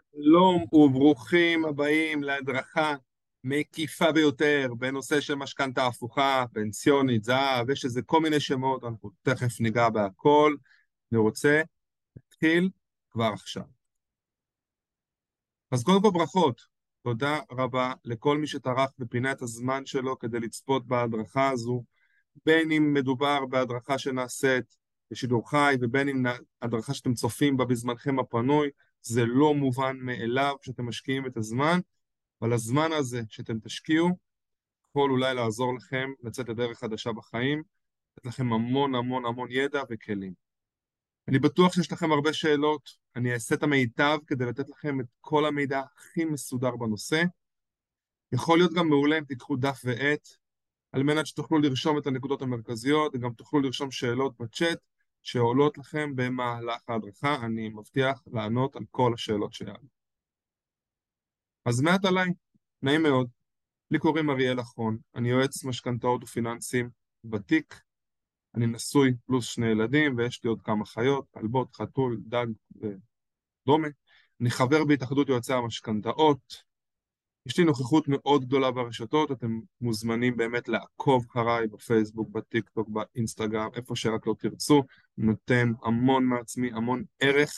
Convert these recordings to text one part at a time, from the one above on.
שלום וברוכים הבאים להדרכה מקיפה ביותר בנושא של משכנתה הפוכה, פנסיונית, זהב, יש איזה כל מיני שמות, אנחנו תכף ניגע בהכל. אני רוצה להתחיל כבר עכשיו. אז קודם כל ברכות, תודה רבה לכל מי שטרח ופינה את הזמן שלו כדי לצפות בהדרכה הזו, בין אם מדובר בהדרכה שנעשית בשידור חי ובין אם הדרכה שאתם צופים בה בזמנכם הפנוי, זה לא מובן מאליו שאתם משקיעים את הזמן, אבל הזמן הזה שאתם תשקיעו יכול אולי לעזור לכם לצאת לדרך חדשה בחיים, לתת לכם המון המון המון ידע וכלים. אני בטוח שיש לכם הרבה שאלות, אני אעשה את המיטב כדי לתת לכם את כל המידע הכי מסודר בנושא. יכול להיות גם מעולה אם תיקחו דף ועט, על מנת שתוכלו לרשום את הנקודות המרכזיות, וגם תוכלו לרשום שאלות בצ'אט, שעולות לכם במהלך ההדרכה, אני מבטיח לענות על כל השאלות שיעלו. אז מעט עליי, נעים מאוד. לי קוראים אריאל אחרון, אני יועץ משכנתאות ופיננסים ותיק, אני נשוי פלוס שני ילדים ויש לי עוד כמה חיות, כלבות, חתול, דג ודומה. אני חבר בהתאחדות יועצי המשכנתאות, יש לי נוכחות מאוד גדולה ברשתות, אתם מוזמנים באמת לעקוב אחריי בפייסבוק, בטיק טוק, באינסטגרם, איפה שרק לא תרצו, נותן המון מעצמי, המון ערך,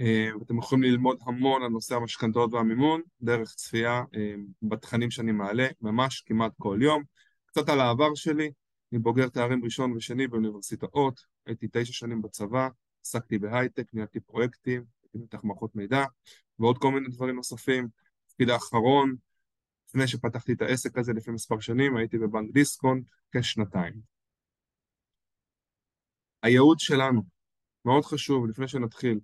אה, ואתם יכולים ללמוד המון על נושא המשכנתאות והמימון, דרך צפייה אה, בתכנים שאני מעלה, ממש כמעט כל יום. קצת על העבר שלי, אני בוגר תארים ראשון ושני באוניברסיטאות, הייתי תשע שנים בצבא, עסקתי בהייטק, ניהלתי פרויקטים, הייתי מתח מערכות מידע, ועוד כל מיני דברים נוספים. התפקיד האחרון, לפני שפתחתי את העסק הזה לפני מספר שנים, הייתי בבנק דיסקונט כשנתיים. הייעוד שלנו, מאוד חשוב, לפני שנתחיל,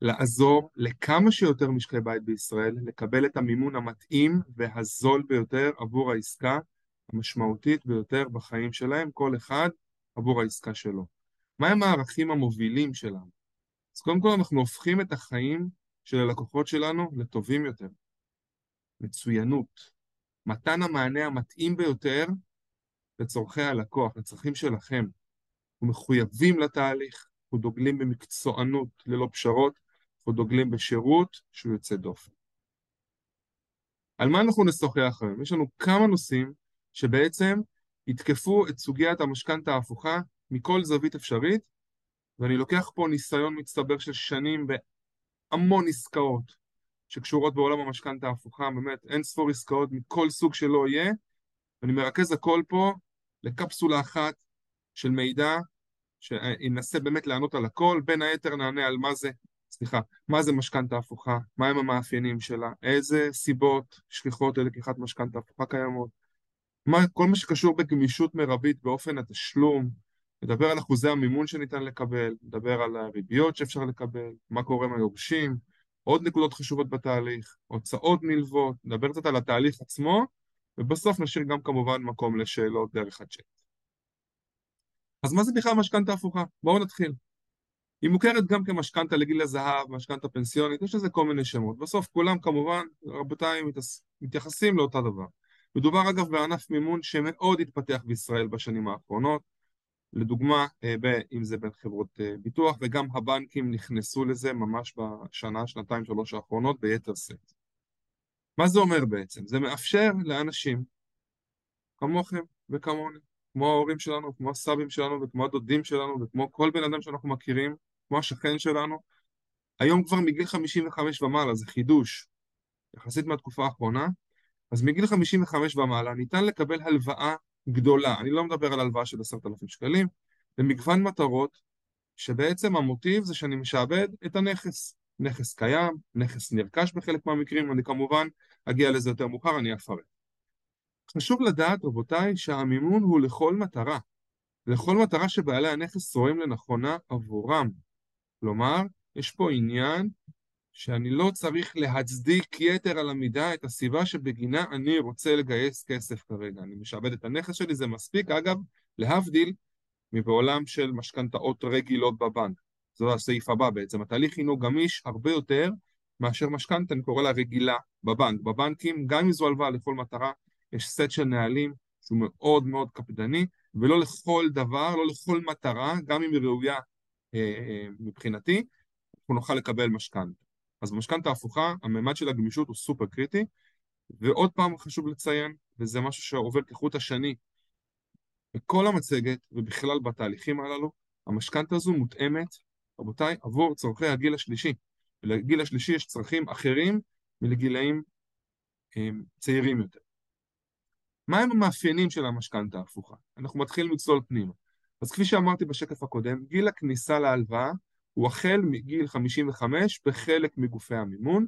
לעזור לכמה שיותר משקי בית בישראל לקבל את המימון המתאים והזול ביותר עבור העסקה המשמעותית ביותר בחיים שלהם, כל אחד עבור העסקה שלו. מהם הערכים המובילים שלנו? אז קודם כל אנחנו הופכים את החיים של הלקוחות שלנו לטובים יותר. מצוינות, מתן המענה המתאים ביותר לצורכי הלקוח, לצרכים שלכם. אנחנו מחויבים לתהליך, אנחנו דוגלים במקצוענות ללא פשרות, אנחנו דוגלים בשירות שהוא יוצא דופן. על מה אנחנו נשוחח היום? יש לנו כמה נושאים שבעצם יתקפו את סוגיית המשכנתה ההפוכה מכל זווית אפשרית, ואני לוקח פה ניסיון מצטבר של שנים בהמון עסקאות, שקשורות בעולם המשכנתה ההפוכה, באמת אין ספור עסקאות מכל סוג שלא יהיה, ואני מרכז הכל פה לקפסולה אחת של מידע, שינסה באמת לענות על הכל, בין היתר נענה על מה זה, סליחה, מה זה משכנתה הפוכה, מהם המאפיינים שלה, איזה סיבות שכיחות ללקיחת משכנתה הפוכה קיימות, מה, כל מה שקשור בגמישות מרבית באופן התשלום, נדבר על אחוזי המימון שניתן לקבל, נדבר על הריביות שאפשר לקבל, מה קורה עם היורשים, עוד נקודות חשובות בתהליך, הוצאות נלוות, נדבר קצת על התהליך עצמו, ובסוף נשאיר גם כמובן מקום לשאלות דרך הצ'אט. אז מה זה בכלל משכנתה הפוכה? בואו נתחיל. היא מוכרת גם כמשכנתה לגיל הזהב, משכנתה פנסיונית, יש לזה כל מיני שמות. בסוף כולם כמובן, רבותיי, מתייחסים לאותה דבר. מדובר אגב בענף מימון שמאוד התפתח בישראל בשנים האחרונות, לדוגמה, אה, אם זה בין חברות אה, ביטוח, וגם הבנקים נכנסו לזה ממש בשנה, שנתיים, שלוש האחרונות ביתר שאת. מה זה אומר בעצם? זה מאפשר לאנשים כמוכם וכמוני, כמו ההורים שלנו, כמו הסבים שלנו וכמו הדודים שלנו וכמו כל בן אדם שאנחנו מכירים, כמו השכן שלנו, היום כבר מגיל 55 ומעלה, זה חידוש, יחסית מהתקופה האחרונה, אז מגיל 55 ומעלה ניתן לקבל הלוואה גדולה, אני לא מדבר על הלוואה של עשרת אלפים שקלים, למגוון מטרות שבעצם המוטיב זה שאני משעבד את הנכס. נכס קיים, נכס נרכש בחלק מהמקרים, אני כמובן אגיע לזה יותר מאוחר, אני אפרט. חשוב לדעת, רבותיי, שהמימון הוא לכל מטרה. לכל מטרה שבעלי הנכס רואים לנכונה עבורם. כלומר, יש פה עניין שאני לא צריך להצדיק יתר על המידה את הסיבה שבגינה אני רוצה לגייס כסף כרגע. אני משעבד את הנכס שלי, זה מספיק. אגב, להבדיל מבעולם של משכנתאות רגילות בבנק. זה הסעיף הבא בעצם. התהליך הינו גמיש הרבה יותר מאשר משכנתה, אני קורא לה רגילה בבנק. בבנקים, גם אם זו הלוואה לכל מטרה, יש סט של נהלים שהוא מאוד מאוד קפדני, ולא לכל דבר, לא לכל מטרה, גם אם היא ראויה אה, אה, מבחינתי, אנחנו נוכל לקבל משכנתה. אז במשכנתה הפוכה, הממד של הגמישות הוא סופר קריטי, ועוד פעם חשוב לציין, וזה משהו שעובר כחוט השני בכל המצגת ובכלל בתהליכים הללו, המשכנתה הזו מותאמת, רבותיי, עבור צורכי הגיל השלישי. ולגיל השלישי יש צרכים אחרים מלגילאים הם, צעירים יותר. מהם המאפיינים של המשכנתה ההפוכה? אנחנו מתחילים לצלול פנימה. אז כפי שאמרתי בשקף הקודם, גיל הכניסה להלוואה הוא החל מגיל 55 בחלק מגופי המימון.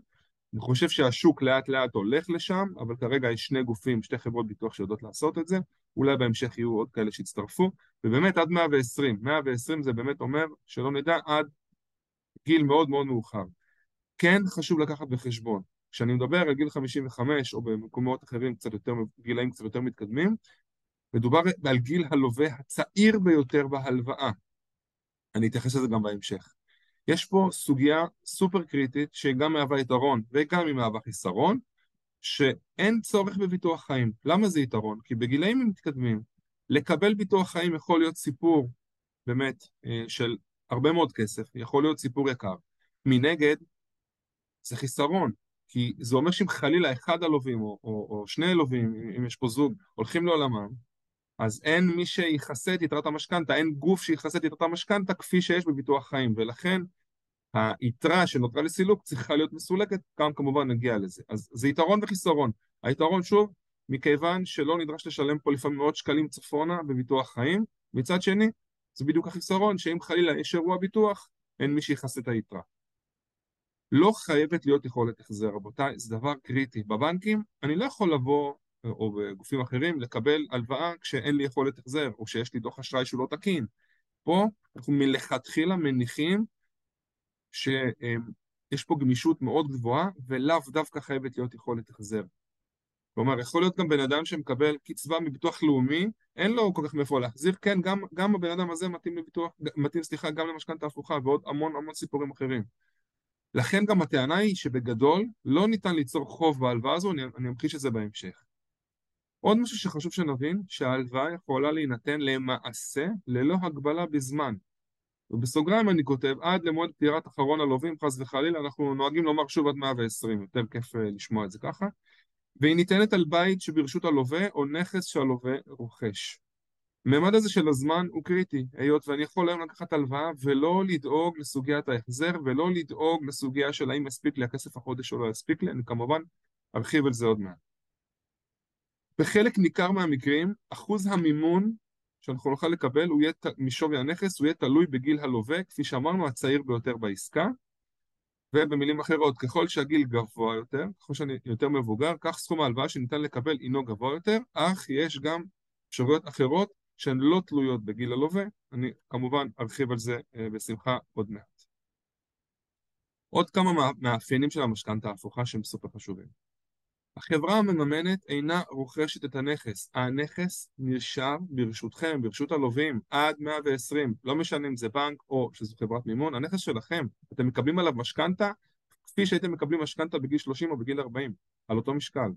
אני חושב שהשוק לאט לאט הולך לשם, אבל כרגע יש שני גופים, שתי חברות ביטוח שיודעות לעשות את זה, אולי בהמשך יהיו עוד כאלה שיצטרפו, ובאמת עד 120, 120 זה באמת אומר שלא נדע עד גיל מאוד מאוד מאוחר. כן חשוב לקחת בחשבון, כשאני מדבר על גיל 55 או במקומות אחרים קצת יותר, גילאים קצת יותר מתקדמים, מדובר על גיל הלווה הצעיר ביותר בהלוואה. אני אתייחס לזה גם בהמשך. יש פה סוגיה סופר קריטית שגם מהווה יתרון וגם היא מהווה חיסרון, שאין צורך בביטוח חיים. למה זה יתרון? כי בגילאים מתקדמים, לקבל ביטוח חיים יכול להיות סיפור באמת אה, של הרבה מאוד כסף, יכול להיות סיפור יקר. מנגד, זה חיסרון, כי זה אומר שאם חלילה אחד הלווים או, או, או שני הלווים, אם יש פה זוג, הולכים לעולמם, אז אין מי שיכסה את יתרת המשכנתה, אין גוף שיכסה את יתרת המשכנתה כפי שיש בביטוח חיים, ולכן היתרה שנותרה לסילוק צריכה להיות מסולקת, גם כמובן נגיע לזה. אז זה יתרון וחיסרון. היתרון שוב, מכיוון שלא נדרש לשלם פה לפעמים מאות שקלים צפונה בביטוח חיים, מצד שני, זה בדיוק החיסרון, שאם חלילה יש אירוע ביטוח, אין מי שיכסה את היתרה. לא חייבת להיות יכולת החזר, רבותיי, זה דבר קריטי. בבנקים אני לא יכול לבוא, או בגופים אחרים, לקבל הלוואה כשאין לי יכולת החזר, או שיש לי דוח אשראי שהוא לא תקין. פה אנחנו מלכתחילה מניחים שיש פה גמישות מאוד גבוהה, ולאו דווקא חייבת להיות יכולת החזר. כלומר, יכול להיות גם בן אדם שמקבל קצבה מביטוח לאומי, אין לו כל כך מאיפה להחזיר, כן, גם, גם הבן אדם הזה מתאים לביטוח, מתאים, סליחה, גם למשכנתה הפוכה ועוד המון המון סיפורים אחרים. לכן גם הטענה היא שבגדול לא ניתן ליצור חוב בהלוואה הזו, אני, אני אמחיש את זה בהמשך. עוד משהו שחשוב שנבין, שההלוואה יכולה להינתן למעשה ללא הגבלה בזמן. ובסוגריים אני כותב, עד למועד פטירת אחרון הלווים, חס וחלילה, אנחנו נוהגים לומר שוב עד 120, יותר כיף אה, לשמוע את זה ככה. והיא ניתנת על בית שברשות הלווה או נכס שהלווה רוכש. הממד הזה של הזמן הוא קריטי, היות ואני יכול היום לקחת הלוואה ולא לדאוג לסוגיית ההחזר ולא לדאוג לסוגיה של האם יספיק לי הכסף החודש או לא יספיק לי, אני כמובן ארחיב על זה עוד מעט. בחלק ניכר מהמקרים, אחוז המימון שאנחנו נוכל לקבל הוא יהיה, משווי הנכס, הוא יהיה תלוי בגיל הלווה, כפי שאמרנו, הצעיר ביותר בעסקה. ובמילים אחרות, ככל שהגיל גבוה יותר, ככל שאני יותר מבוגר, כך סכום ההלוואה שניתן לקבל אינו גבוה יותר, אך יש גם אפשרויות אחרות שהן לא תלויות בגיל הלווה. אני כמובן ארחיב על זה אה, בשמחה עוד מעט. עוד כמה מאפיינים של המשכנתה ההפוכה שהם סופר חשובים. החברה המממנת אינה רוכשת את הנכס. הנכס נרשם ברשותכם, ברשות הלווים, עד 120. לא משנה אם זה בנק או שזו חברת מימון, הנכס שלכם. אתם מקבלים עליו משכנתה כפי שהייתם מקבלים משכנתה בגיל 30 או בגיל 40, על אותו משקל.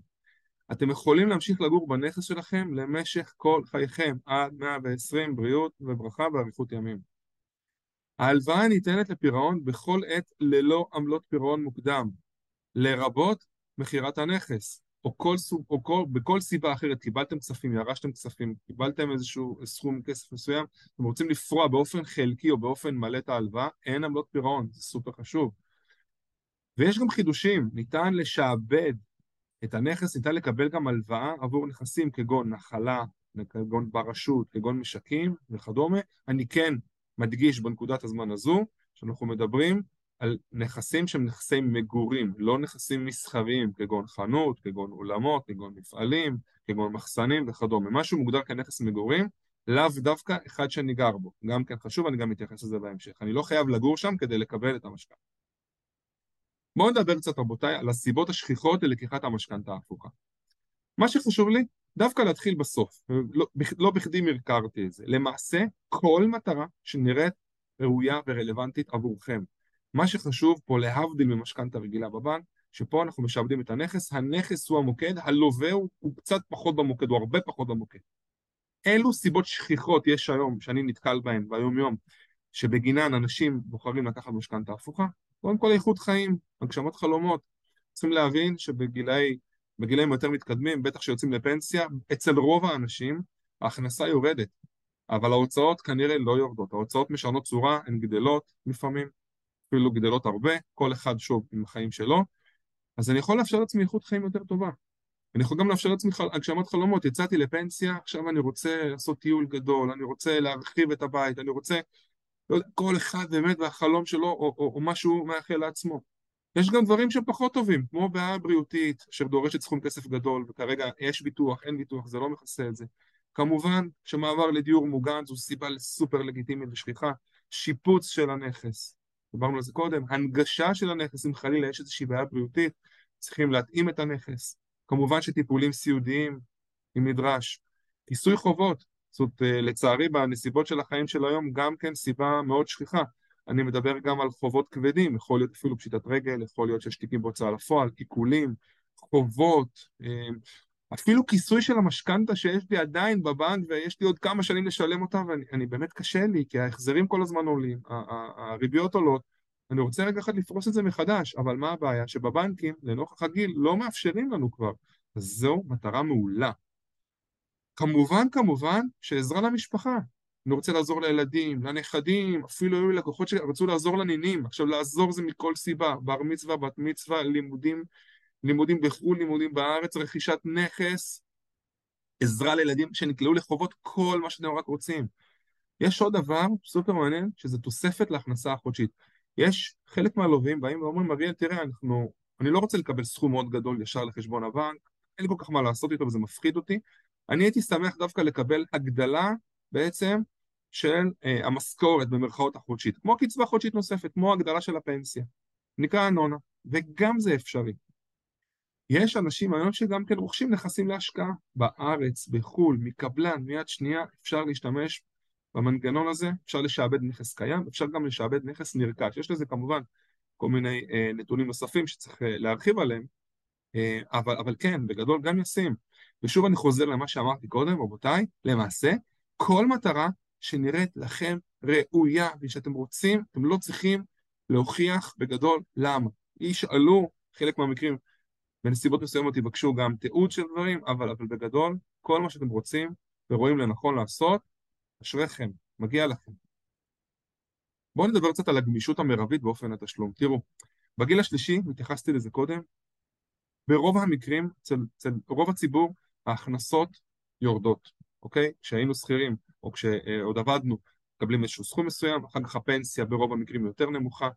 אתם יכולים להמשיך לגור בנכס שלכם למשך כל חייכם, עד 120, בריאות וברכה ואריכות ימים. ההלוואה ניתנת לפירעון בכל עת ללא עמלות פירעון מוקדם, לרבות מכירת הנכס, או, כל סוג, או כל, בכל סיבה אחרת, קיבלתם כספים, ירשתם כספים, קיבלתם איזשהו סכום כסף מסוים, אתם רוצים לפרוע באופן חלקי או באופן מלא את ההלוואה, אין עמלות פירעון, זה סופר חשוב. ויש גם חידושים, ניתן לשעבד את הנכס, ניתן לקבל גם הלוואה עבור נכסים כגון נחלה, כגון ברשות, כגון משקים וכדומה. אני כן מדגיש בנקודת הזמן הזו, שאנחנו מדברים על נכסים שהם נכסי מגורים, לא נכסים מסחריים, כגון חנות, כגון אולמות, כגון מפעלים, כגון מחסנים וכדומה. משהו מוגדר כנכס מגורים, לאו דווקא אחד שאני גר בו. גם כן חשוב, אני גם אתייחס לזה בהמשך. אני לא חייב לגור שם כדי לקבל את המשכנתה. בואו נדבר קצת, רבותיי, על הסיבות השכיחות ללקיחת המשכנתה ההפוכה. מה שחשוב לי, דווקא להתחיל בסוף. לא, לא בכדי מרקרתי את זה. למעשה, כל מטרה שנראית ראויה ורלוונטית עבורכם, מה שחשוב פה להבדיל ממשכנתה רגילה בבנק, שפה אנחנו משעבדים את הנכס, הנכס הוא המוקד, הלווה הוא, הוא קצת פחות במוקד, הוא הרבה פחות במוקד. אילו סיבות שכיחות יש היום, שאני נתקל בהן ביום יום, שבגינן אנשים בוחרים לקחת משכנתה הפוכה? קודם כל איכות חיים, הגשמת חלומות. צריכים להבין שבגילאים יותר מתקדמים, בטח שיוצאים לפנסיה, אצל רוב האנשים ההכנסה יורדת, אבל ההוצאות כנראה לא יורדות. ההוצאות משנות צורה, הן גדלות לפעמים, אפילו גדלות הרבה, כל אחד שוב עם החיים שלו, אז אני יכול לאפשר לעצמי איכות חיים יותר טובה. אני יכול גם לאפשר לעצמי הגשמת חלומות, יצאתי לפנסיה, עכשיו אני רוצה לעשות טיול גדול, אני רוצה להרחיב את הבית, אני רוצה, לא יודע, כל אחד באמת והחלום שלו, או, או, או מה שהוא מאחל לעצמו. יש גם דברים שהם פחות טובים, כמו בעיה בריאותית, אשר דורשת סכום כסף גדול, וכרגע יש ביטוח, אין ביטוח, זה לא מכסה את זה. כמובן שמעבר לדיור מוגן זו סיבה סופר לגיטימית ושכיחה, שיפוץ של הנכס, דיברנו על זה קודם, הנגשה של הנכס, אם חלילה יש איזושהי בעיה בריאותית, צריכים להתאים את הנכס, כמובן שטיפולים סיעודיים, אם נדרש, כיסוי חובות, זאת אומרת, לצערי בנסיבות של החיים של היום גם כן סיבה מאוד שכיחה, אני מדבר גם על חובות כבדים, יכול להיות אפילו פשיטת רגל, יכול להיות שיש תיקים בהוצאה לפועל, עיקולים, חובות, אה, אפילו כיסוי של המשכנתה שיש לי עדיין בבנק ויש לי עוד כמה שנים לשלם אותה ואני באמת קשה לי כי ההחזרים כל הזמן עולים, הריביות עולות, אני רוצה רגע אחד לפרוס את זה מחדש, אבל מה הבעיה? שבבנקים, לנוכח הגיל, לא מאפשרים לנו כבר. זו מטרה מעולה. כמובן, כמובן, שעזרה למשפחה. אני רוצה לעזור לילדים, לנכדים, אפילו היו לקוחות שרצו לעזור לנינים. עכשיו, לעזור זה מכל סיבה, בר מצווה, בת מצווה, לימודים, לימודים בחו"ל, לימודים בארץ, רכישת נכס, עזרה לילדים שנקלעו לחובות, כל מה שאתם רק רוצים. יש עוד דבר סופר מעניין, שזה תוספת להכנסה החודשית. יש חלק מהלווים באים ואומרים, אריאל, תראה, אנחנו, אני לא רוצה לקבל סכום מאוד גדול ישר לחשבון הבנק, אין לי כל כך מה לעשות איתו וזה מפחיד אותי, אני הייתי שמח דווקא לקבל הגדלה בעצם של אה, המשכורת במרכאות החודשית, כמו קצבה חודשית נוספת, כמו הגדלה של הפנסיה, נקרא אנונה, וגם זה אפשרי. יש אנשים היום שגם כן רוכשים נכסים להשקעה בארץ, בחו"ל, מקבלן, מיד שנייה, אפשר להשתמש במנגנון הזה, אפשר לשעבד נכס קיים, אפשר גם לשעבד נכס נרכש. יש לזה כמובן כל מיני אה, נתונים נוספים שצריך אה, להרחיב עליהם, אה, אבל, אבל כן, בגדול גם ישים. ושוב אני חוזר למה שאמרתי קודם, רבותיי, למעשה, כל מטרה שנראית לכם ראויה ושאתם רוצים, אתם לא צריכים להוכיח בגדול למה. ישאלו, חלק מהמקרים, בנסיבות מסוימות יבקשו גם תיעוד של דברים, אבל, אבל בגדול, כל מה שאתם רוצים ורואים לנכון לעשות, אשריכם, מגיע לכם. בואו נדבר קצת על הגמישות המרבית באופן התשלום. תראו, בגיל השלישי, התייחסתי לזה קודם, ברוב המקרים, אצל, אצל רוב הציבור, ההכנסות יורדות, אוקיי? כשהיינו שכירים, או כשעוד עבדנו, מקבלים איזשהו סכום מסוים, אחר כך הפנסיה ברוב המקרים יותר נמוכה, אה,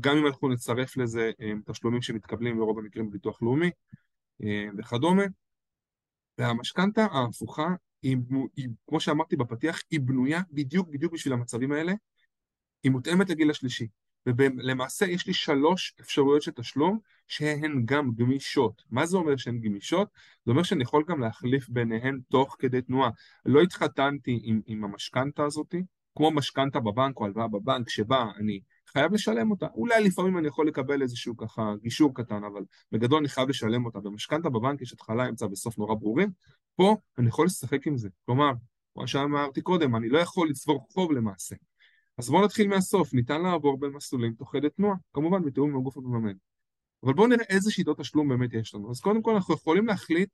גם אם אנחנו נצרף לזה אה, תשלומים שמתקבלים ברוב המקרים בביטוח לאומי אה, וכדומה. והמשכנתה ההפוכה היא, היא, כמו שאמרתי בפתיח, היא בנויה בדיוק בדיוק בשביל המצבים האלה, היא מותאמת לגיל השלישי. ולמעשה יש לי שלוש אפשרויות של תשלום שהן גם גמישות. מה זה אומר שהן גמישות? זה אומר שאני יכול גם להחליף ביניהן תוך כדי תנועה. לא התחתנתי עם, עם המשכנתה הזאת, כמו משכנתה בבנק או הלוואה בבנק, שבה אני חייב לשלם אותה. אולי לפעמים אני יכול לקבל איזשהו ככה גישור קטן, אבל בגדול אני חייב לשלם אותה. במשכנתה בבנק יש התחלה, אמצע וסוף נורא ברורים. פה אני יכול לשחק עם זה. כלומר, כמו שאמרתי קודם, אני לא יכול לצבור חוב למעשה. אז בואו נתחיל מהסוף, ניתן לעבור בין מסלולים תוך כדי תנועה, כמובן בתיאום עם הגוף המממן. אבל בואו נראה איזה שיטות תשלום באמת יש לנו. אז קודם כל אנחנו יכולים להחליט,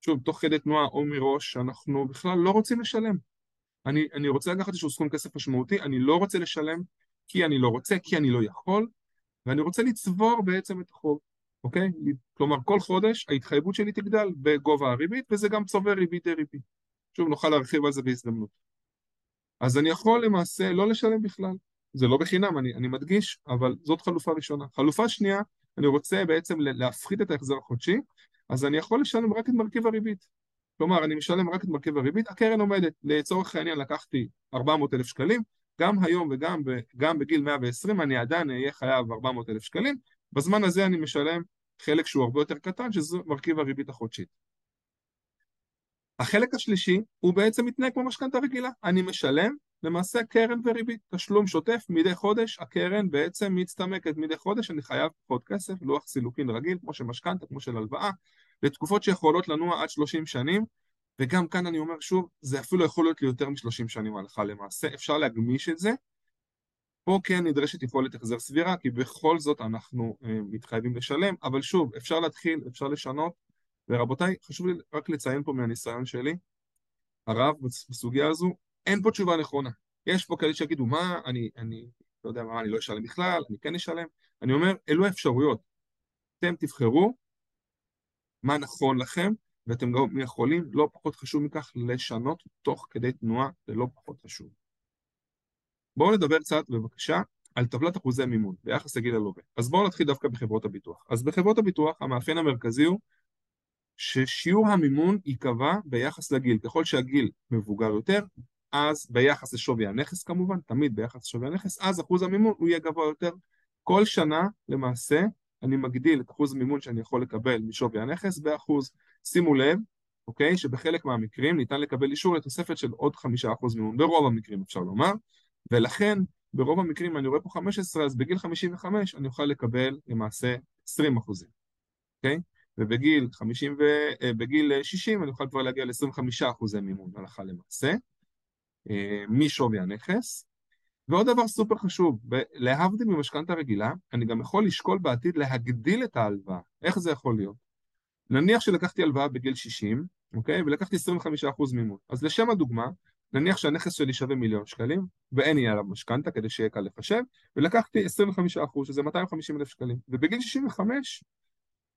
שוב, תוך כדי תנועה או מראש, שאנחנו בכלל לא רוצים לשלם. אני, אני רוצה לקחת איזשהו סכום כסף משמעותי, אני לא רוצה לשלם כי אני לא רוצה, כי אני לא יכול, ואני רוצה לצבור בעצם את החוב, אוקיי? כלומר, כל חודש ההתחייבות שלי תגדל בגובה הריבית, וזה גם צובר ריבית דריבית. שוב, נוכל להרחיב על זה בהזדמנות. אז אני יכול למעשה לא לשלם בכלל. זה לא בחינם, אני, אני מדגיש, אבל זאת חלופה ראשונה. חלופה שנייה, אני רוצה בעצם להפחית את ההחזר החודשי, אז אני יכול לשלם רק את מרכיב הריבית. כלומר, אני משלם רק את מרכיב הריבית, הקרן עומדת. לצורך העניין לקחתי 400 אלף שקלים, גם היום וגם גם בגיל 120 אני עדיין אהיה חייב 400 אלף שקלים, בזמן הזה אני משלם חלק שהוא הרבה יותר קטן, שזה מרכיב הריבית החודשית. החלק השלישי הוא בעצם מתנהג כמו משכנתה רגילה, אני משלם למעשה קרן וריבית, תשלום שוטף מדי חודש, הקרן בעצם מצטמקת מדי חודש, אני חייב פחות כסף, לוח סילוקין רגיל, כמו של משכנתה, כמו של הלוואה, לתקופות שיכולות לנוע עד 30 שנים, וגם כאן אני אומר שוב, זה אפילו יכול להיות לי יותר מ-30 שנים הלכה למעשה, אפשר להגמיש את זה, פה כן נדרשת יכולת החזר סבירה, כי בכל זאת אנחנו אה, מתחייבים לשלם, אבל שוב, אפשר להתחיל, אפשר לשנות, ורבותיי, חשוב לי רק לציין פה מהניסיון שלי, הרב בסוגיה הזו, אין פה תשובה נכונה. יש פה כאלה שיגידו, מה, אני, אני לא יודע מה, אני לא אשלם בכלל, אני כן אשלם. אני אומר, אלו האפשרויות. אתם תבחרו מה נכון לכם, ואתם גם יכולים, לא פחות חשוב מכך, לשנות תוך כדי תנועה, זה לא פחות חשוב. בואו נדבר קצת, בבקשה, על טבלת אחוזי מימון ביחס לגיל הלווה. אז בואו נתחיל דווקא בחברות הביטוח. אז בחברות הביטוח המאפיין המרכזי הוא ששיעור המימון ייקבע ביחס לגיל. ככל שהגיל מבוגר יותר, אז ביחס לשווי הנכס כמובן, תמיד ביחס לשווי הנכס, אז אחוז המימון הוא יהיה גבוה יותר. כל שנה למעשה אני מגדיל את אחוז המימון שאני יכול לקבל משווי הנכס באחוז. שימו לב, אוקיי, שבחלק מהמקרים ניתן לקבל אישור לתוספת של עוד חמישה אחוז מימון, ברוב המקרים אפשר לומר, ולכן ברוב המקרים אני רואה פה 15, אז בגיל 55 אני אוכל לקבל למעשה 20 אחוזים, אוקיי? ובגיל 50 ו... אה, בגיל 60 אני אוכל כבר להגיע ל-25 אחוזי מימון הלכה למעשה, אה, משווי הנכס. ועוד דבר סופר חשוב, להבדיל ממשכנתה רגילה, אני גם יכול לשקול בעתיד להגדיל את ההלוואה. איך זה יכול להיות? נניח שלקחתי הלוואה בגיל 60, אוקיי? ולקחתי 25% מימון. אז לשם הדוגמה, נניח שהנכס שלי שווה מיליון שקלים, ואין יהיה עליו משכנתה כדי שיהיה קל לחשב, ולקחתי 25%, שזה 250 אלף שקלים. ובגיל 65,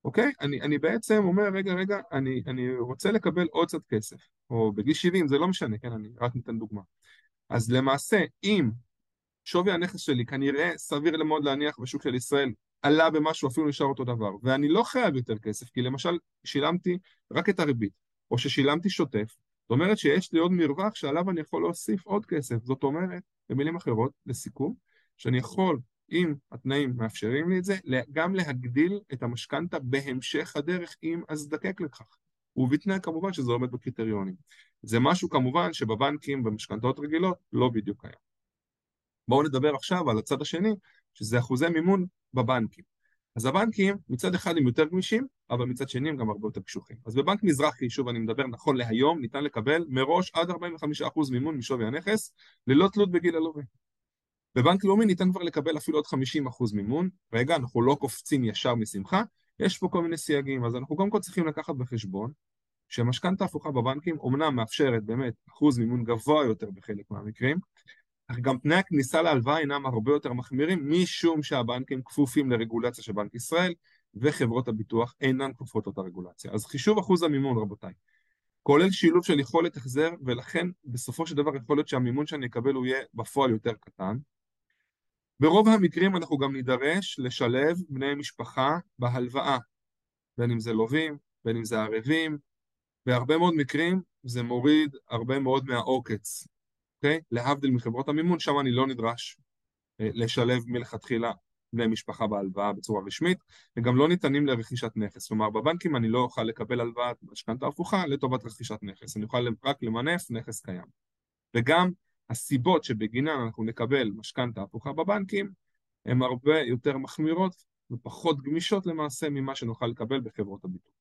אוקיי? אני, אני בעצם אומר, רגע, רגע, אני, אני רוצה לקבל עוד קצת כסף. או בגיל 70, זה לא משנה, כן? אני רק ניתן דוגמה. אז למעשה, אם שווי הנכס שלי כנראה סביר מאוד להניח בשוק של ישראל עלה במשהו, אפילו נשאר אותו דבר, ואני לא חייב יותר כסף, כי למשל שילמתי רק את הריבית, או ששילמתי שוטף, זאת אומרת שיש לי עוד מרווח שעליו אני יכול להוסיף עוד כסף. זאת אומרת, במילים אחרות, לסיכום, שאני יכול, אם התנאים מאפשרים לי את זה, גם להגדיל את המשכנתה בהמשך הדרך אם אזדקק לכך. ובתנאי כמובן שזה עומד בקריטריונים. זה משהו כמובן שבבנקים, במשכנתאות רגילות, לא בדיוק קיים. בואו נדבר עכשיו על הצד השני, שזה אחוזי מימון בבנקים. אז הבנקים מצד אחד הם יותר גמישים, אבל מצד שני הם גם הרבה יותר קשוחים. אז בבנק מזרחי, שוב אני מדבר נכון להיום, ניתן לקבל מראש עד 45% מימון משווי הנכס, ללא תלות בגיל הלווה. בבנק לאומי ניתן כבר לקבל אפילו עוד 50% מימון. רגע, אנחנו לא קופצים ישר משמחה, יש פה כל מיני סייגים, אז אנחנו קודם כל צריכים לקחת בחשבון שמשכנתה הפוכה בבנקים אומנם מאפשרת באמת אחוז מימון גבוה יותר בחלק מהמקרים, אך גם תנאי הכניסה להלוואה אינם הרבה יותר מחמירים, משום שהבנקים כפופים לרגולציה של בנק ישראל, וחברות הביטוח אינן כפופות לאותה רגולציה. אז חישוב אחוז המימון, רבותיי, כולל שילוב של יכולת החזר, ולכן בסופו של דבר יכול להיות שהמימון שאני אקבל הוא יהיה בפועל יותר קטן. ברוב המקרים אנחנו גם נידרש לשלב בני משפחה בהלוואה, בין אם זה לווים, בין אם זה ערבים, בהרבה מאוד מקרים זה מוריד הרבה מאוד מהעוקץ. אוקיי? להבדיל מחברות המימון, שם אני לא נדרש אה, לשלב מלכתחילה בני משפחה בהלוואה בצורה רשמית, וגם לא ניתנים לרכישת נכס. כלומר, בבנקים אני לא אוכל לקבל הלוואת משכנתה הפוכה לטובת רכישת נכס, אני אוכל רק למנף נכס קיים. וגם הסיבות שבגינן אנחנו נקבל משכנתה הפוכה בבנקים הן הרבה יותר מחמירות ופחות גמישות למעשה ממה שנוכל לקבל בחברות הביטוח.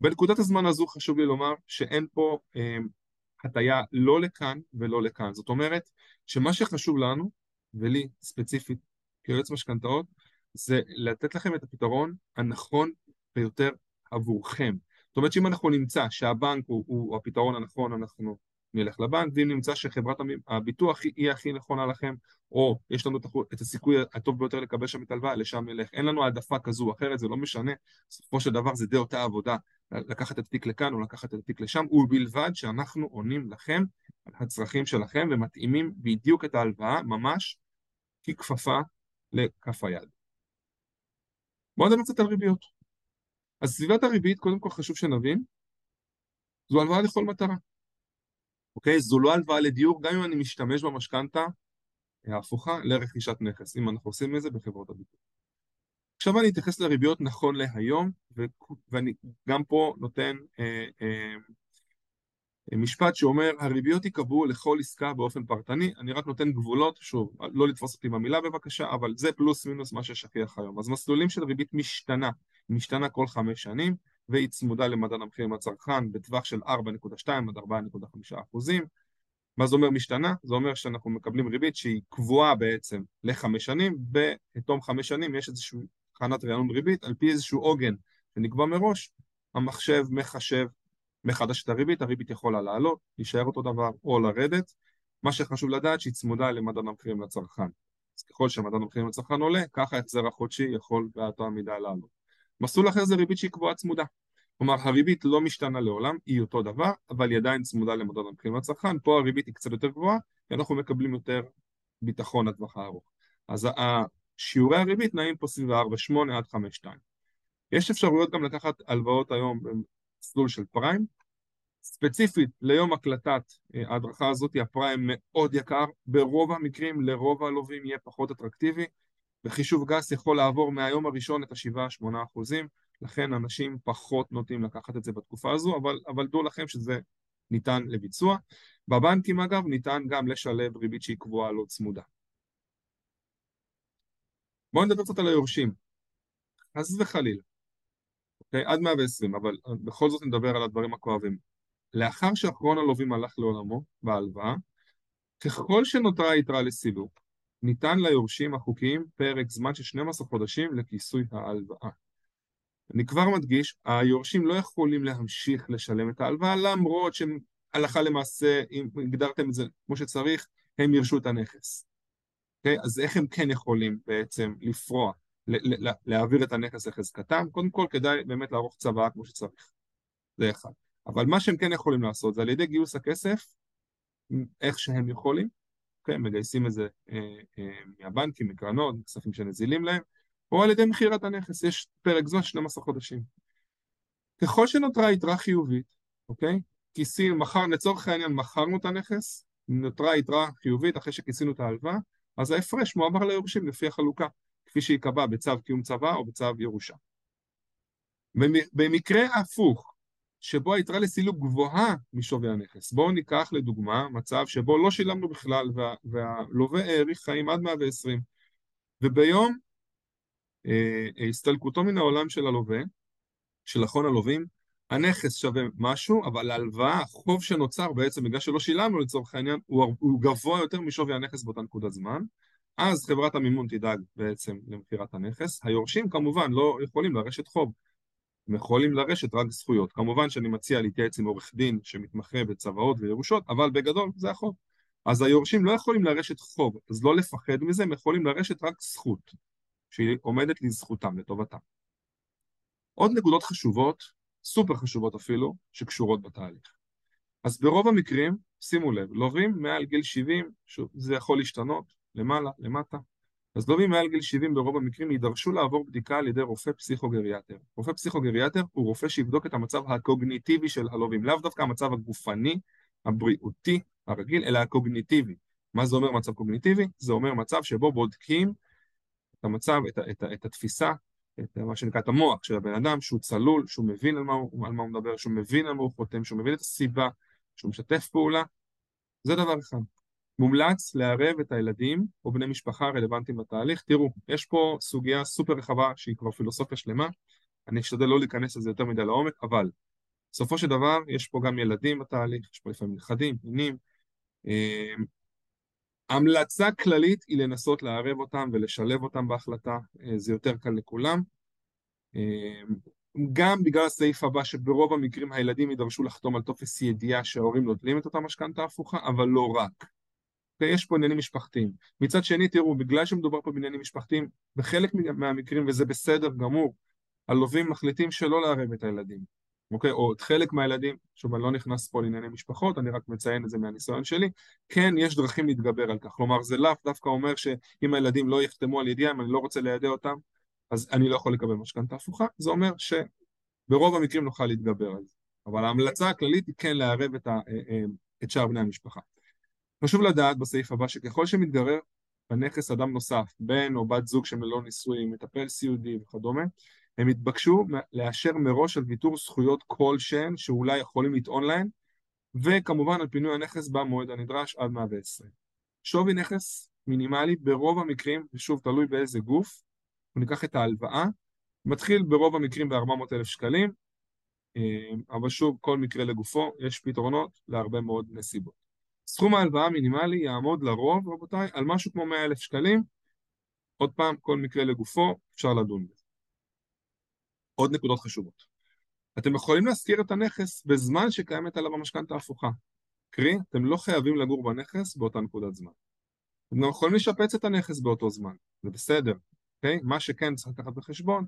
בנקודת הזמן הזו חשוב לי לומר שאין פה אה, הטיה לא לכאן ולא לכאן. זאת אומרת שמה שחשוב לנו, ולי ספציפית כיועץ משכנתאות, זה לתת לכם את הפתרון הנכון ביותר עבורכם. זאת אומרת שאם אנחנו נמצא שהבנק הוא, הוא הפתרון הנכון, אנחנו נלך לבנק, ואם נמצא שחברת הביטוח היא הכי נכונה לכם, או יש לנו את הסיכוי הטוב ביותר לקבל שם את הלוואה, לשם נלך. אין לנו העדפה כזו או אחרת, זה לא משנה. בסופו של דבר זה די אותה עבודה, לקחת את התיק לכאן או לקחת את התיק לשם, ובלבד שאנחנו עונים לכם על הצרכים שלכם ומתאימים בדיוק את ההלוואה, ממש ככפפה לכף היד. בואו נדבר קצת על ריביות. אז סביבת הריבית, קודם כל חשוב שנבין, זו הלוואה לכל מטרה. אוקיי? זו לא הלוואה לדיור, גם אם אני משתמש במשכנתה ההפוכה לרכישת נכס, אם אנחנו עושים את זה בחברות הביטוח. עכשיו אני אתייחס לריביות נכון להיום, ואני גם פה נותן אה, אה, משפט שאומר, הריביות ייקבעו לכל עסקה באופן פרטני, אני רק נותן גבולות, שוב, לא לתפוס אותי במילה בבקשה, אבל זה פלוס מינוס מה ששכיח היום. אז מסלולים של ריבית משתנה, משתנה כל חמש שנים, והיא צמודה למדד המחירים לצרכן בטווח של 4.2 עד 4.5 אחוזים. מה זה אומר משתנה? זה אומר שאנחנו מקבלים ריבית שהיא קבועה בעצם לחמש שנים, בתום חמש שנים יש איזושהי תחנת רענון ריבית על פי איזשהו עוגן שנקבע מראש, המחשב מחשב מחדש את הריבית, הריבית יכולה לעלות, להישאר אותו דבר או לרדת. מה שחשוב לדעת שהיא צמודה למדד המחירים לצרכן. אז ככל שמדד המחירים לצרכן עולה, ככה ההחזר החודשי יכול באותה מידה לעלות. מסלול אחר זה ריבית שהיא קבועה צמודה. כלומר, הריבית לא משתנה לעולם, היא אותו דבר, אבל היא עדיין צמודה למדד המחירים לצרכן. פה הריבית היא קצת יותר גבוהה, כי אנחנו מקבלים יותר ביטחון לטווח הארוך. אז שיעורי הריבית נעים פה סביב 4.8 עד 5.2. יש אפשרויות גם לקחת הלוואות היום במסלול של פריים. ספציפית ליום הקלטת אה, ההדרכה הזאת, הפריים מאוד יקר, ברוב המקרים לרוב הלווים יהיה פחות אטרקטיבי, וחישוב גס יכול לעבור מהיום הראשון את ה-7-8 אחוזים, לכן אנשים פחות נוטים לקחת את זה בתקופה הזו, אבל, אבל דעו לכם שזה ניתן לביצוע. בבנקים אגב ניתן גם לשלב ריבית שהיא קבועה לא צמודה. בואו נדבר קצת על היורשים, חס וחלילה, אוקיי? עד 120, אבל בכל זאת נדבר על הדברים הכואבים. לאחר שאחרון הלווים הלך לעולמו בהלוואה, ככל שנותרה יתרה לסילוק, ניתן ליורשים החוקיים פרק זמן של 12 חודשים לכיסוי ההלוואה. אני כבר מדגיש, היורשים לא יכולים להמשיך לשלם את ההלוואה למרות שהלכה למעשה, אם הגדרתם את זה כמו שצריך, הם ירשו את הנכס. אוקיי? אז איך הם כן יכולים בעצם לפרוע, להעביר את הנכס לחזקתם? קודם כל כדאי באמת לערוך צוואה כמו שצריך. זה אחד. אבל מה שהם כן יכולים לעשות זה על ידי גיוס הכסף, איך שהם יכולים? אוקיי? מגייסים את זה אה, אה, מהבנקים, מקרנות, כספים שנזילים להם, או על ידי מכירת הנכס, יש פרק זמן 12 חודשים. ככל שנותרה יתרה חיובית, אוקיי? כיסים, מחר, לצורך העניין, מכרנו את הנכס, נותרה יתרה חיובית אחרי שכיסינו את ההלוואה, אז ההפרש מועבר ליורשים לפי החלוקה, כפי שייקבע בצו קיום צבא או בצו ירושה. במקרה הפוך, שבו היתרה לסילוק גבוהה משווי הנכס, בואו ניקח לדוגמה מצב שבו לא שילמנו בכלל וה, והלווה האריך חיים עד 120 וביום אה, הסתלקותו מן העולם של הלווה, של אחרון הלווים, הנכס שווה משהו, אבל ההלוואה, החוב שנוצר בעצם בגלל שלא שילמנו לצורך העניין, הוא, הוא גבוה יותר משווי הנכס באותה נקודת זמן, אז חברת המימון תדאג בעצם למכירת הנכס. היורשים כמובן לא יכולים לרשת חוב, הם יכולים לרשת רק זכויות. כמובן שאני מציע להתייעץ עם עורך דין שמתמחה בצוואות וירושות, אבל בגדול זה החוב. אז היורשים לא יכולים לרשת חוב, אז לא לפחד מזה, הם יכולים לרשת רק זכות. שהיא עומדת לזכותם, לטובתם. עוד נקודות חשובות, סופר חשובות אפילו, שקשורות בתהליך. אז ברוב המקרים, שימו לב, לווים מעל גיל 70, שוב, זה יכול להשתנות, למעלה, למטה, אז לווים מעל גיל 70 ברוב המקרים יידרשו לעבור בדיקה על ידי רופא פסיכוגריאטר. רופא פסיכוגריאטר הוא רופא שיבדוק את המצב הקוגניטיבי של הלווים, לאו דווקא המצב הגופני, הבריאותי, הרגיל, אלא הקוגניטיבי. מה זה אומר מצב קוגניטיבי? זה אומר מצב שבו בודקים את המצב, את, את, את התפיסה, את מה שנקרא את המוח של הבן אדם, שהוא צלול, שהוא מבין על מה, על מה הוא מדבר, שהוא מבין על מה הוא חותם, שהוא מבין את הסיבה, שהוא משתף פעולה, זה דבר אחד. מומלץ לערב את הילדים או בני משפחה רלוונטיים לתהליך. תראו, יש פה סוגיה סופר רחבה שהיא כבר פילוסופיה שלמה, אני אשתדל לא להיכנס לזה יותר מדי לעומק, אבל בסופו של דבר יש פה גם ילדים בתהליך, יש פה לפעמים נכדים, נינים, אה, המלצה כללית היא לנסות לערב אותם ולשלב אותם בהחלטה, אה, זה יותר קל לכולם. אה, גם בגלל הסעיף הבא שברוב המקרים הילדים יידרשו לחתום על טופס ידיעה שההורים נוטלים את אותה משכנתה הפוכה, אבל לא רק. יש פה עניינים משפחתיים. מצד שני, תראו, בגלל שמדובר פה בעניינים משפחתיים, בחלק מהמקרים, וזה בסדר גמור, הלווים מחליטים שלא לערב את הילדים. אוקיי? או את חלק מהילדים, שוב, אני לא נכנס פה לענייני משפחות, אני רק מציין את זה מהניסיון שלי, כן, יש דרכים להתגבר על כך. כלומר, זה לאו דווקא אומר שאם הילדים לא יחתמו על ידיעה, אם אני לא רוצה לידע אותם, אז אני לא יכול לקבל משכנתה הפוכה. זה אומר שברוב המקרים נוכל להתגבר על זה. אבל ההמלצה הכללית היא כן לערב את, ה, אה, אה, את שאר בני המשפחה. חשוב לדעת בסעיף הבא שככל שמתגרר בנכס אדם נוסף, בן או בת זוג שמלוא נישואים, מטפל סיעודי וכדומה, הם התבקשו לאשר מראש על ויתור זכויות כלשהן שאולי יכולים לטעון להן, וכמובן על פינוי הנכס במועד הנדרש עד 120. שווי נכס מינימלי ברוב המקרים, ושוב תלוי באיזה גוף, ניקח את ההלוואה, מתחיל ברוב המקרים ב-400,000 שקלים, אה, אבל שוב, כל מקרה לגופו, יש פתרונות להרבה מאוד נסיבות. סכום ההלוואה המינימלי יעמוד לרוב, רבותיי, על משהו כמו 100 אלף שקלים. עוד פעם, כל מקרה לגופו, אפשר לדון בזה. עוד נקודות חשובות. אתם יכולים להשכיר את הנכס בזמן שקיימת עליו המשכנתה ההפוכה. קרי, אתם לא חייבים לגור בנכס באותה נקודת זמן. אתם גם יכולים לשפץ את הנכס באותו זמן, זה בסדר, אוקיי? מה שכן צריך לקחת בחשבון,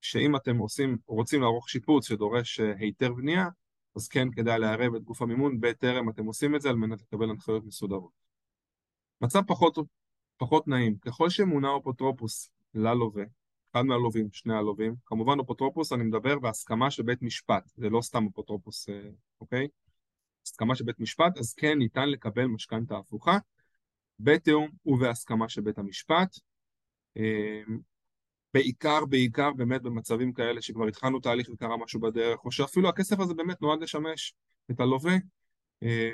שאם אתם עושים, רוצים לערוך שיפוץ שדורש אה, היתר בנייה, אז כן כדאי לערב את גוף המימון בטרם אתם עושים את זה על מנת לקבל הנחיות מסודרות. מצב פחות, פחות נעים, ככל שמונה אפוטרופוס ללווה, אחד מהלווים, שני הלווים, כמובן אפוטרופוס אני מדבר בהסכמה של בית משפט, זה לא סתם אפוטרופוס, אה, אוקיי? הסכמה של בית משפט, אז כן ניתן לקבל משכנתה הפוכה, בתיאום ובהסכמה של בית המשפט. אה, בעיקר, בעיקר באמת במצבים כאלה שכבר התחלנו תהליך וקרה משהו בדרך, או שאפילו הכסף הזה באמת נועד לשמש את הלווה, אה,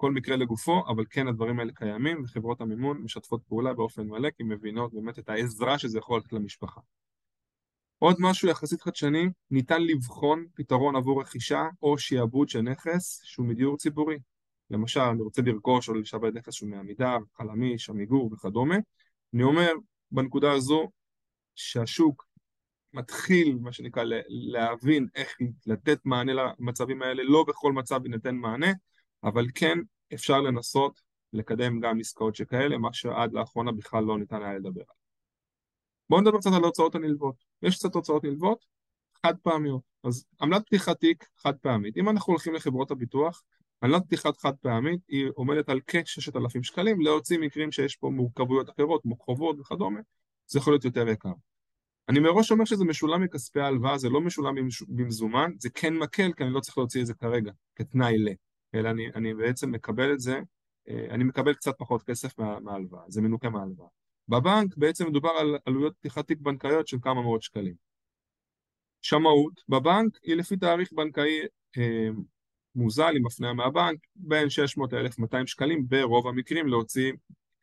כל מקרה לגופו, אבל כן הדברים האלה קיימים, וחברות המימון משתפות פעולה באופן מלא, כי מבינות באמת את העזרה שזה יכול לתת למשפחה. עוד משהו יחסית חדשני, ניתן לבחון פתרון עבור רכישה או שיעבוד של נכס שהוא מדיור ציבורי. למשל, אני רוצה לרכוש או לשעבד נכס שהוא מעמידר, חלמיש, עמיגור וכדומה. אני אומר, בנקודה הזו, שהשוק מתחיל, מה שנקרא, להבין איך לתת מענה למצבים האלה, לא בכל מצב יינתן מענה, אבל כן אפשר לנסות לקדם גם עסקאות שכאלה, מה שעד לאחרונה בכלל לא ניתן היה לדבר עליו. בואו נדבר קצת על ההוצאות הנלוות. יש קצת הוצאות נלוות, חד פעמיות. אז עמלת פתיחת תיק חד פעמית. אם אנחנו הולכים לחברות הביטוח, עמלת פתיחת חד פעמית היא עומדת על כ-6,000 שקלים, להוציא מקרים שיש פה מורכבויות אחרות, כמו חובות וכדומה, זה יכול להיות יותר יקר. אני מראש אומר שזה משולם מכספי ההלוואה, זה לא משולם במזומן, זה כן מקל, כי אני לא צריך להוציא את זה כרגע, כתנאי ל... אלא אני, אני בעצם מקבל את זה, אה, אני מקבל קצת פחות כסף מה, מההלוואה, זה מנוכה מההלוואה. בבנק בעצם מדובר על עלויות פתיחת תיק בנקאיות של כמה מאות שקלים. שמאות בבנק היא לפי תאריך בנקאי אה, מוזל עם הפניה מהבנק, בין 600 ל-1200 שקלים ברוב המקרים להוציא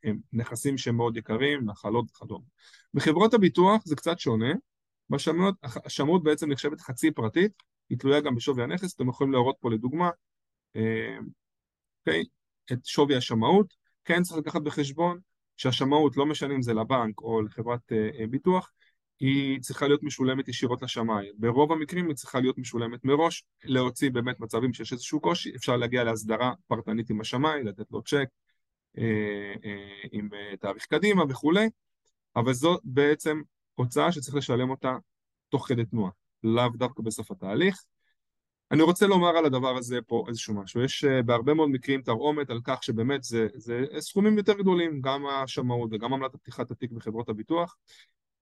אה, נכסים שהם מאוד יקרים, נחלות וכדומה. בחברות הביטוח זה קצת שונה, בשמאות, השמאות בעצם נחשבת חצי פרטית, היא תלויה גם בשווי הנכס, אתם יכולים להראות פה לדוגמה אוקיי? את שווי השמאות, כן צריך לקחת בחשבון שהשמאות, לא משנה אם זה לבנק או לחברת אה, אה, ביטוח, היא צריכה להיות משולמת ישירות לשמאי. ברוב המקרים היא צריכה להיות משולמת מראש, להוציא באמת מצבים שיש איזשהו קושי, אפשר להגיע להסדרה פרטנית עם השמאי, לתת לו צ'ק עם תאריך קדימה וכולי, אבל זו בעצם הוצאה שצריך לשלם אותה תוך כדי תנועה, לאו דווקא בסוף התהליך. אני רוצה לומר על הדבר הזה פה איזשהו משהו. יש uh, בהרבה מאוד מקרים תרעומת על כך שבאמת זה, זה סכומים יותר גדולים, גם השמאות וגם עמלת פתיחת התיק בחברות הביטוח,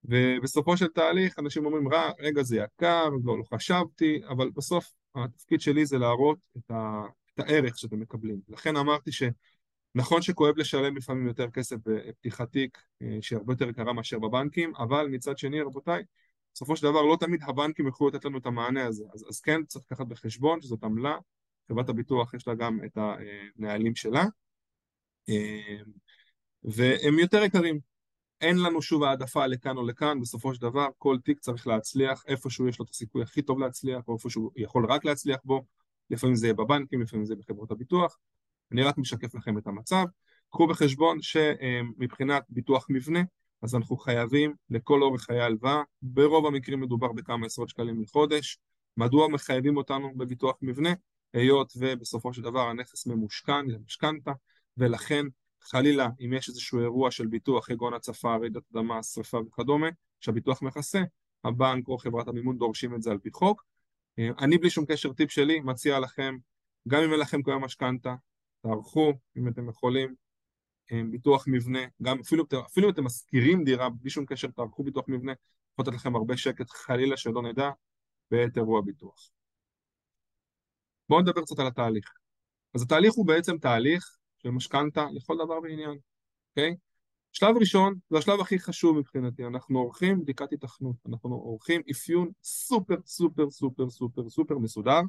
ובסופו של תהליך אנשים אומרים, רגע זה יקר, לא, לא חשבתי, אבל בסוף התפקיד שלי זה להראות את, ה, את הערך שאתם מקבלים. לכן אמרתי שנכון שכואב לשלם לפעמים יותר כסף בפתיחת תיק, אה, שהיא הרבה יותר יקרה מאשר בבנקים, אבל מצד שני, רבותיי, בסופו של דבר לא תמיד הבנקים יוכלו לתת לנו את המענה הזה, אז, אז כן צריך לקחת בחשבון שזאת עמלה, חברת הביטוח יש לה גם את הנהלים שלה, והם יותר יקרים. אין לנו שוב העדפה לכאן או לכאן, בסופו של דבר כל תיק צריך להצליח איפשהו יש לו את הסיכוי הכי טוב להצליח, או איפשהו יכול רק להצליח בו, לפעמים זה יהיה בבנקים, לפעמים זה בחברות הביטוח, אני רק משקף לכם את המצב. קחו בחשבון שמבחינת ביטוח מבנה, אז אנחנו חייבים לכל אורך חיי ההלוואה, ברוב המקרים מדובר בכמה עשרות שקלים לחודש. מדוע מחייבים אותנו בביטוח מבנה? היות ובסופו של דבר הנכס ממושכן למשכנתה, ולכן חלילה אם יש איזשהו אירוע של ביטוח, כגון הצפה, רעידת אדמה, שרפה וכדומה, שהביטוח מכסה, הבנק או חברת המימון דורשים את זה על פי חוק. אני בלי שום קשר טיפ שלי מציע לכם, גם אם אין לכם כיום משכנתה, תערכו אם אתם יכולים, ביטוח מבנה, גם אפילו, אפילו אם אתם משכירים דירה בלי שום קשר, תערכו ביטוח מבנה, יכול לתת לכם הרבה שקט, חלילה שלא נדע, בעת אירוע ביטוח. בואו נדבר קצת על התהליך. אז התהליך הוא בעצם תהליך של משכנתה לכל דבר ועניין, אוקיי? שלב ראשון, זה השלב הכי חשוב מבחינתי, אנחנו עורכים בדיקת התכנות, אנחנו עורכים אפיון סופר סופר סופר סופר סופר מסודר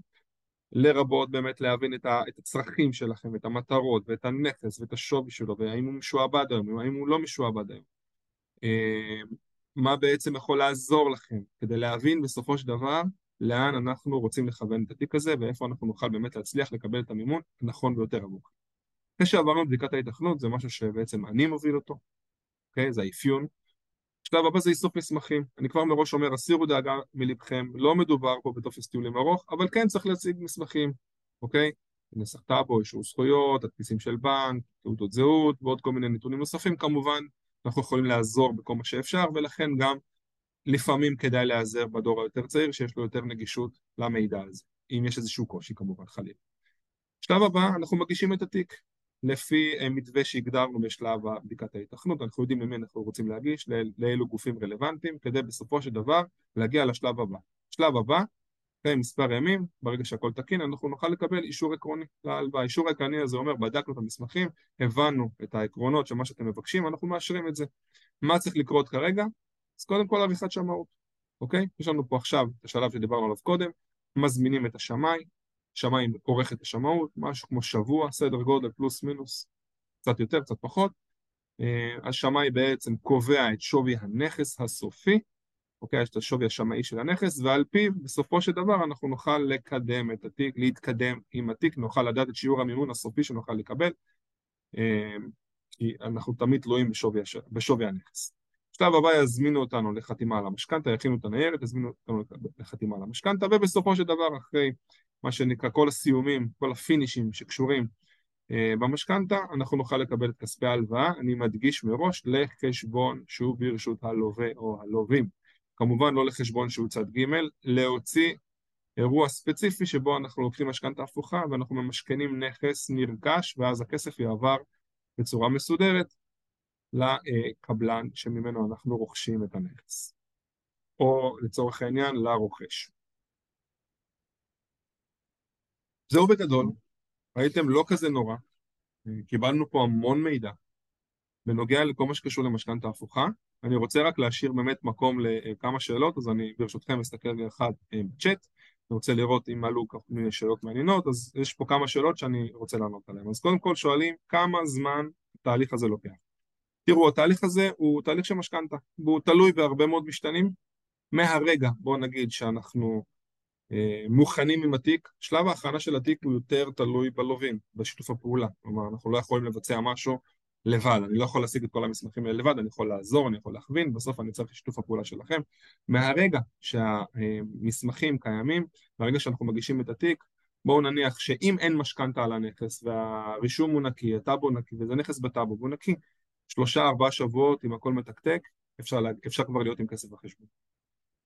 לרבות באמת להבין את, ה, את הצרכים שלכם, את המטרות ואת הנכס ואת השווי שלו והאם הוא משועבד היום, האם הוא לא משועבד היום. אה, מה בעצם יכול לעזור לכם כדי להבין בסופו של דבר לאן אנחנו רוצים לכוון את התיק הזה ואיפה אנחנו נוכל באמת להצליח לקבל את המימון הנכון ביותר עבורכם. אחרי שעברנו בדיקת ההיתכנות, זה משהו שבעצם אני מוביל אותו, אוקיי? זה האפיון. השלב הבא זה איסוף מסמכים. אני כבר מראש אומר, הסירו דאגה מלבכם, לא מדובר פה בטופס טיולים ארוך, אבל כן צריך להציג מסמכים, אוקיי? נסח טאבו, אישור זכויות, תדפיסים של בנק, תעודות זהות ועוד כל מיני נתונים נוספים, כמובן אנחנו יכולים לעזור בכל מה שאפשר, ולכן גם לפעמים כדאי להיעזר בדור היותר צעיר שיש לו יותר נגישות למידע הזה, אם יש איזשהו קושי כמובן חלילה. שלב הבא, אנחנו מגישים את התיק לפי אה, מתווה שהגדרנו בשלב בדיקת ההיתכנות, אנחנו יודעים למי אנחנו רוצים להגיש, לאילו גופים רלוונטיים, כדי בסופו של דבר להגיע לשלב הבא. שלב הבא, אחרי מספר ימים, ברגע שהכל תקין, אנחנו נוכל לקבל אישור עקרוני להלוואה. האישור העקרוני הזה אומר, בדקנו את המסמכים, הבנו את העקרונות של מה שאתם מבקשים, אנחנו מאשרים את זה. מה צריך לקרות כרגע? אז קודם כל עריכת שמאות, אוקיי? יש לנו פה עכשיו את השלב שדיברנו עליו קודם, מזמינים את השמאי, שמאי עורך את השמאות, משהו כמו שבוע, סדר גודל פלוס מינוס, קצת יותר, קצת פחות. אה, השמאי בעצם קובע את שווי הנכס הסופי, אוקיי? יש את השווי השמאי של הנכס, ועל פיו בסופו של דבר אנחנו נוכל לקדם את התיק, להתקדם עם התיק, נוכל לדעת את שיעור המימון הסופי שנוכל לקבל, אה, כי אנחנו תמיד תלויים בשווי, בשווי הנכס. בשלב הבא יזמינו אותנו לחתימה על המשכנתה, יכינו את הניירת, יזמינו אותנו לחתימה על המשכנתה, ובסופו של דבר, אחרי מה שנקרא כל הסיומים, כל הפינישים שקשורים אה, במשכנתה, אנחנו נוכל לקבל את כספי ההלוואה, אני מדגיש מראש, לחשבון שהוא ברשות הלווה או הלווים. כמובן לא לחשבון שהוא צד ג', להוציא אירוע ספציפי שבו אנחנו לוקחים משכנתה הפוכה ואנחנו ממשכנים נכס נרכש ואז הכסף יעבר בצורה מסודרת לקבלן שממנו אנחנו רוכשים את הנכס, או לצורך העניין לרוכש. זהו בגדול, ראיתם לא כזה נורא, קיבלנו פה המון מידע בנוגע לכל מה שקשור למשכנתה הפוכה, אני רוצה רק להשאיר באמת מקום לכמה שאלות, אז אני ברשותכם אסתכל אחד אה, בצ'אט, אני רוצה לראות אם עלו מיני שאלות מעניינות, אז יש פה כמה שאלות שאני רוצה לענות עליהן. אז קודם כל שואלים כמה זמן התהליך הזה לוקח. תראו, התהליך הזה הוא תהליך של משכנתה, והוא תלוי בהרבה מאוד משתנים. מהרגע, בואו נגיד שאנחנו אה, מוכנים עם התיק, שלב ההכנה של התיק הוא יותר תלוי בלווים, בשיתוף הפעולה. כלומר, אנחנו לא יכולים לבצע משהו לבד, אני לא יכול להשיג את כל המסמכים האלה לבד, אני יכול לעזור, אני יכול להכווין, בסוף אני צריך שיתוף הפעולה שלכם. מהרגע שהמסמכים קיימים, מהרגע שאנחנו מגישים את התיק, בואו נניח שאם אין משכנתה על הנכס והרישום הוא נקי, הטאבו נקי וזה נכס בטאבו והוא נקי, שלושה ארבעה שבועות אם הכל מתקתק, אפשר, לה... אפשר כבר להיות עם כסף בחשבון.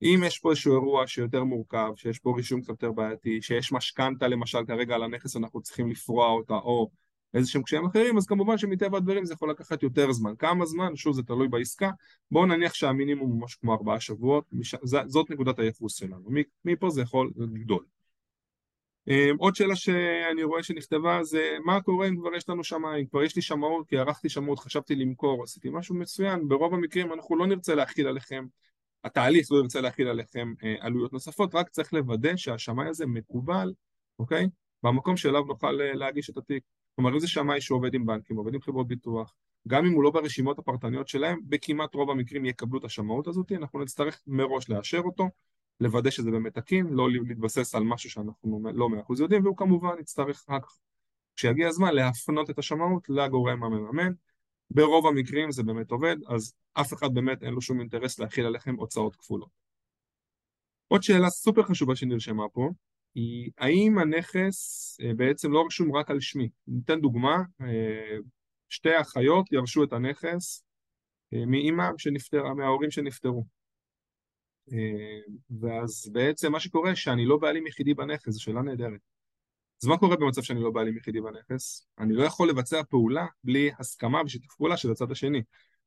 אם יש פה איזשהו אירוע שיותר מורכב, שיש פה רישום קצת יותר בעייתי, שיש משכנתה למשל כרגע על הנכס אנחנו צריכים לפרוע אותה, או איזה שהם קשיים אחרים, אז כמובן שמטבע הדברים זה יכול לקחת יותר זמן. כמה זמן? שוב, זה תלוי בעסקה. בואו נניח שהמינימום הוא משהו כמו ארבעה שבועות. זאת נקודת הייחוס שלנו. מפה זה יכול לגדול. אמ, עוד שאלה שאני רואה שנכתבה זה מה קורה אם כבר יש לנו שמיים, כבר יש לי שמאות כי ערכתי שמאות, חשבתי למכור, עשיתי משהו מצוין, ברוב המקרים אנחנו לא נרצה להכיל עליכם, התהליך לא ירצה להכיל עליכם אה, עלויות נוספות, רק צריך לוודא שהשמאי הזה מקובל, אוקיי? במקום שאליו נוכל אה, להגיש את התיק. כלומר אם זה שמאי שעובד עם בנקים, עובד עם חברות ביטוח, גם אם הוא לא ברשימות הפרטניות שלהם, בכמעט רוב המקרים יקבלו את השמאות הזאת, אנחנו נצטרך מראש לאשר אותו לוודא שזה באמת תקין, לא להתבסס על משהו שאנחנו לא מאה אחוז יודעים, והוא כמובן יצטרך רק כשיגיע הזמן להפנות את השמאות לגורם המממן. ברוב המקרים זה באמת עובד, אז אף אחד באמת אין לו שום אינטרס להכיל עליכם הוצאות כפולות. עוד שאלה סופר חשובה שנרשמה פה, היא האם הנכס אה, בעצם לא רשום רק על שמי. ניתן דוגמה, אה, שתי אחיות ירשו את הנכס אה, מאימא שנפטרה, מההורים שנפטרו. ואז בעצם מה שקורה שאני לא בעלים יחידי בנכס, זו שאלה נהדרת. אז מה קורה במצב שאני לא בעלים יחידי בנכס? אני לא יכול לבצע פעולה בלי הסכמה ושיתוף פעולה של הצד השני.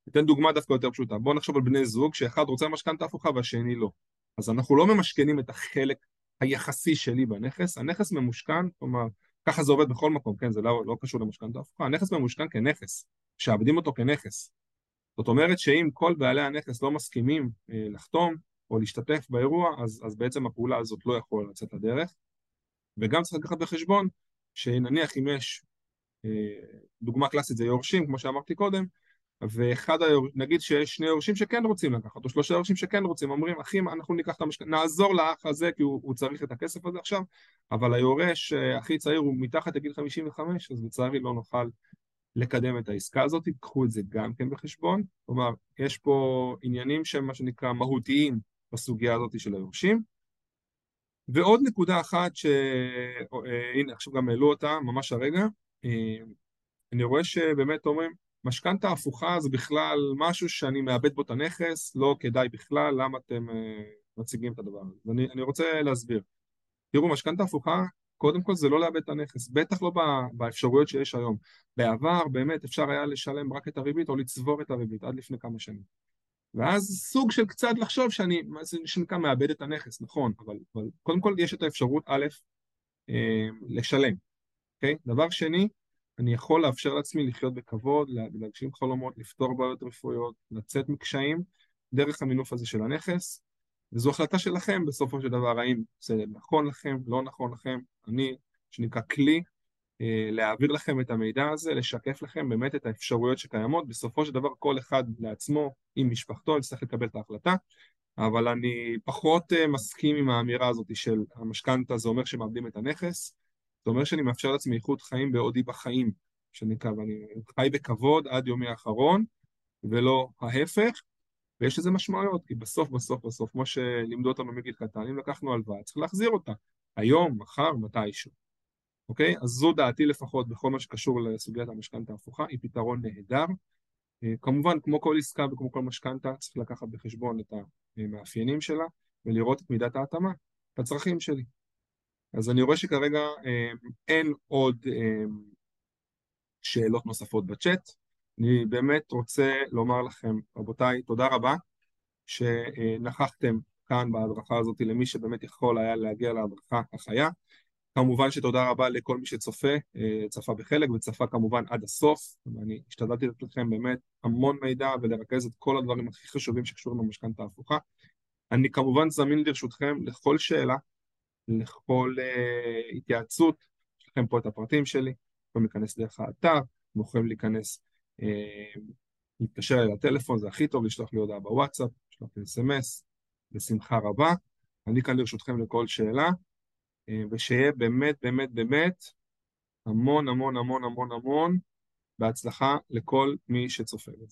ניתן דוגמה דווקא יותר פשוטה. בואו נחשוב על בני זוג שאחד רוצה משכנתה הפוכה והשני לא. אז אנחנו לא ממשכנים את החלק היחסי שלי בנכס, הנכס ממושכן, כלומר, ככה זה עובד בכל מקום, כן, זה לא, לא קשור למשכנתה הפוכה, הנכס ממושכן כנכס, שעבדים אותו כנכס. זאת אומרת שאם כל בעלי הנכס לא מסכימים אה, לחתום, או להשתתף באירוע, אז, אז בעצם הפעולה הזאת לא יכולה לצאת לדרך. וגם צריך לקחת בחשבון שנניח אם יש, אה, דוגמה קלאסית זה יורשים, כמו שאמרתי קודם, ואחד היורשים, נגיד שיש שני יורשים שכן רוצים לקחת, או שלושה יורשים שכן רוצים, אומרים, אחים, אנחנו ניקח את המשכנתה, נעזור לאח הזה כי הוא, הוא צריך את הכסף הזה עכשיו, אבל היורש אה, הכי צעיר הוא מתחת לגיל 55, אז לצערי לא נוכל לקדם את העסקה הזאת, קחו את זה גם כן בחשבון, כלומר, יש פה עניינים שהם מה שנקרא מהותיים בסוגיה הזאת של היורשים. ועוד נקודה אחת שהנה אה, עכשיו גם העלו אותה ממש הרגע, אה, אני רואה שבאמת אומרים משכנתה הפוכה זה בכלל משהו שאני מאבד בו את הנכס, לא כדאי בכלל, למה אתם uh, מציגים את הדבר הזה? ואני אני רוצה להסביר. תראו, משכנתה הפוכה, קודם כל זה לא לאבד את הנכס, בטח לא באפשרויות שיש היום. בעבר באמת אפשר היה לשלם רק את הריבית או לצבור את הריבית עד לפני כמה שנים. ואז סוג של קצת לחשוב שאני, זה שנקרא, מאבד את הנכס, נכון, אבל, אבל קודם כל יש את האפשרות, א', אה, לשלם, אוקיי? דבר שני, אני יכול לאפשר לעצמי לחיות בכבוד, להגשים חלומות, לפתור בעיות רפואיות, לצאת מקשיים, דרך המינוף הזה של הנכס, וזו החלטה שלכם בסופו של דבר, האם זה נכון לכם, לא נכון לכם, אני, שנקרא כלי, להעביר לכם את המידע הזה, לשקף לכם באמת את האפשרויות שקיימות, בסופו של דבר כל אחד לעצמו, עם משפחתו, יצטרך לקבל את ההחלטה, אבל אני פחות אה, מסכים עם האמירה הזאת של המשכנתה זה אומר שמאבדים את הנכס, זה אומר שאני מאפשר לעצמי איכות חיים בעודי בחיים, שנקרא, ואני חי בכבוד עד יומי האחרון, ולא ההפך, ויש לזה משמעויות, כי בסוף, בסוף, בסוף, כמו שלימדו אותנו מגיל קטן, אם לקחנו הלוואה, צריך להחזיר אותה, היום, מחר, מתישהו, אוקיי? אז זו דעתי לפחות בכל מה שקשור לסוגיית המשכנתה ההפוכה, היא פתרון נהדר. אה, כמובן, כמו כל עסקה וכמו כל משכנתה, צריך לקחת בחשבון את המאפיינים שלה, ולראות את מידת ההתאמה, את הצרכים שלי. אז אני רואה שכרגע אה, אין עוד אה, שאלות נוספות בצ'אט. אני באמת רוצה לומר לכם, רבותיי, תודה רבה שנכחתם כאן בהדרכה הזאת למי שבאמת יכול היה להגיע להדרכה החיה. כמובן שתודה רבה לכל מי שצופה, אה, צפה בחלק וצפה כמובן עד הסוף. ואני השתדלתי לתת לכם באמת המון מידע ולרכז את כל הדברים הכי חשובים שקשורים במשכנתה ההפוכה. אני כמובן זמין לרשותכם לכל שאלה לכל uh, התייעצות, יש לכם פה את הפרטים שלי, יכולים להיכנס דרך האתר, אתם יכולים להיכנס, uh, להתקשר אליי לטלפון, זה הכי טוב, לשלוח לי הודעה בוואטסאפ, לשלוח לי אס.אם.אס, בשמחה רבה. אני כאן לרשותכם לכל שאלה, uh, ושיהיה באמת באמת באמת המון המון המון המון המון בהצלחה לכל מי שצופה בזה.